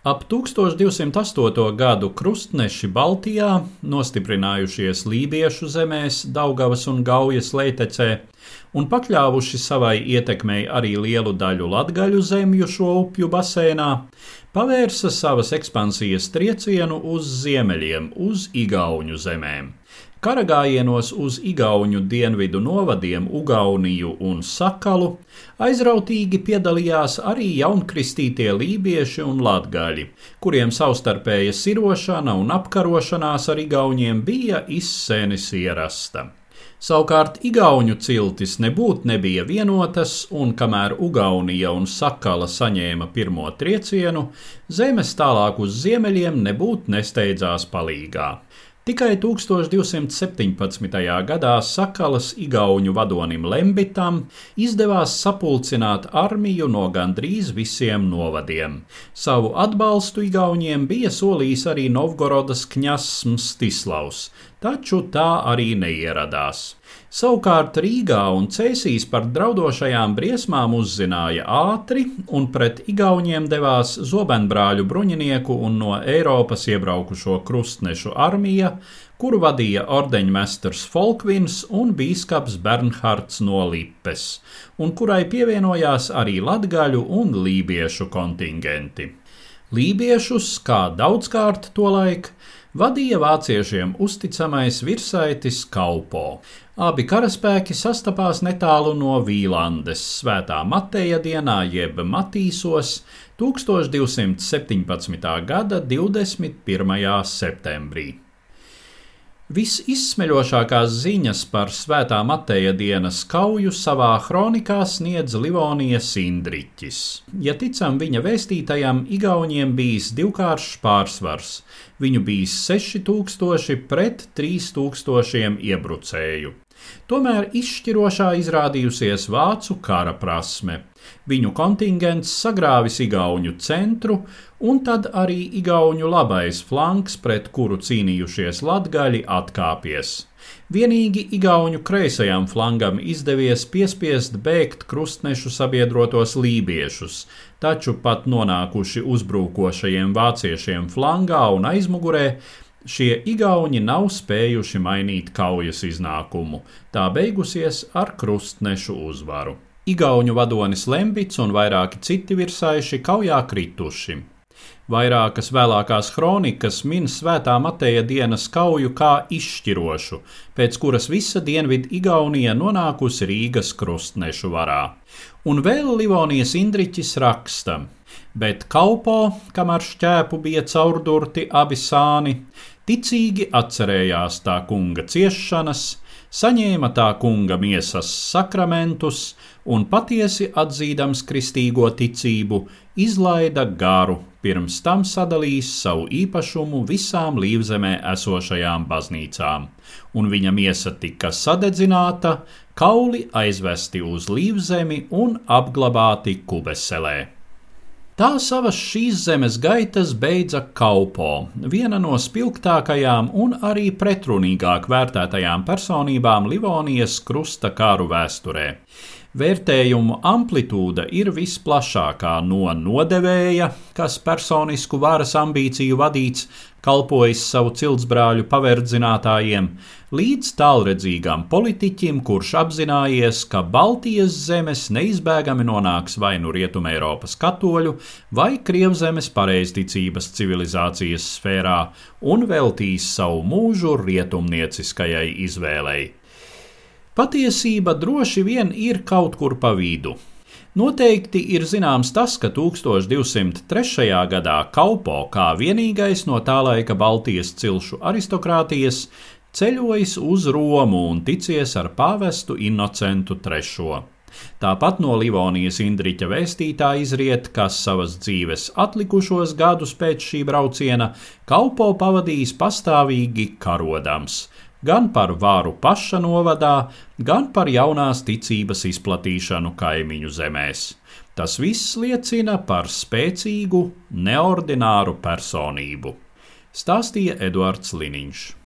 Ap 1208. gadu krustneši Baltijā, nostiprinājušies Lībiešu zemēs, Daugavas un Gaujas leitecē un pakļāvuši savai ietekmei arī lielu daļu latgaļu zemju šo upju basēnā, pavērsa savas ekspansijas triecienu uz ziemeļiem, uz Igauņu zemēm. Karagājienos uz Igauņu dienvidu novadiem Ugauniju un Sakalu aizrautīgi piedalījās arī jaunkristītie lībieši un latgaļi, kuriem savstarpēja sirošana un apkarošanās ar Igauņiem bija izsēnis ierasta. Savukārt Igaunu ciltis nebūtu nebija vienotas, un kamēr Ugaunija un Sakala saņēma pirmo triecienu, zemes tālāk uz ziemeļiem nebūtu nesteidzās palīgā. Tikai 1217. gadā Sakalas igauņu vadonim Lembitam izdevās sapulcināt armiju no gandrīz visiem novadiem. Savu atbalstu igauņiem bija solījis arī Novgorodas kņasms Stislavs, taču tā arī neieradās. Savukārt Rīgā un Cēsīs par draudošajām briesmām uzzināja ātri un pret Igauniem devās zobenbrāļu bruņinieku un no Eiropas iebraukušo krustnešu armija, kuru vadīja ordeņmestrs Folkvins un bīskaps Bernhards no Lippes, un kurai pievienojās arī latgaļu un lībiešu kontingenti. Lībiešus, kā daudzkārt tolaik, vadīja vāciešiem uzticamais virsaitis Kaupo. Abi karaspēki sastapās netālu no Vīlandes svētā Mateja dienā jeb Matīsos 1217. gada 21. septembrī. Visizsmeļošākās ziņas par Svētā Mateja dienas kauju savā kronikā sniedz Livonijas Indriķis. Ja ticam viņa vēstītajam, Igauniem bijis divkāršs pārsvars, viņu bijis 6000 pret 3000 iebrucēju. Tomēr izšķirošā izrādījusies vācu kara prasme. Viņu kontingents sagrāvis Igaunu centru, un tad arī Igaunu labais flanks, pret kuru cīnījušies latgaļi, atkāpies. Vienīgi Igaunu kreisajam flangam izdevies piespiest bēgt krustnešu sabiedrotos lībiešus, taču pat nonākuši uzbrukošajiem vāciešiem flangā un aizmugurē, Šie igauni nav spējuši mainīt kaujas iznākumu, tā beigusies ar krustnešu uzvaru. Igauņu vadonis Lembits un vairāki citi virsaiši kaujā krituši. Vairākas vēlākās kronikas min Svētā Mateja dienas kauju kā izšķirošu, pēc kuras visa dienvidu Igaunija nonākusi Rīgas krustnešu varā. Un vēl Livonijas Indriķis raksta: bet kalpo, kamēr šķēpu bija caurdurti abi sāni, ticīgi atcerējās tā kunga ciešanas, saņēma tā kunga miesas sakramentus un patiesi atzīdams kristīgo ticību, izlaida garu, pirms tam sadalījis savu īpašumu visām līvzemē esošajām baznīcām, un viņa miesa tika sadedzināta, kauli aizvesti uz līvzemi un apglabāti kubeselē. Tā savas šīs zemes gaitas beidza Kaupo, viena no spilgtākajām un arī pretrunīgāk vērtētajām personībām Livonijas krusta kāru vēsturē. Vērtējumu amplitūda ir visplašākā no nodevēja, kas personisku varas ambīciju vadīts, kalpojis savu ciltsbrāļu paverdzinātājiem, līdz tālredzīgam politiķim, kurš apzinājies, ka Baltijas zemes neizbēgami nonāks vai nu Rietumē Eiropas katoļu vai Krievzemes pareizticības civilizācijas sfērā un veltīs savu mūžu rietumnieciskajai izvēlei. Patiesība droši vien ir kaut kur pa vidu. Noteikti ir zināms tas, ka 1203. gadā Kaupo kā vienīgais no tā laika Baltijas cilšu aristokrātijas ceļojis uz Romu un ticies ar pāvestu Innocentu III. Tāpat no Livonijas Indriča vēstītā izriet, ka savas dzīves atlikušos gadus pēc šī brauciena Kaupo pavadījis pastāvīgi karodams, gan par vāru paša novadā, gan par jaunās ticības izplatīšanu kaimiņu zemēs. Tas viss liecina par spēcīgu, neordināru personību, stāstīja Eduards Liniņš.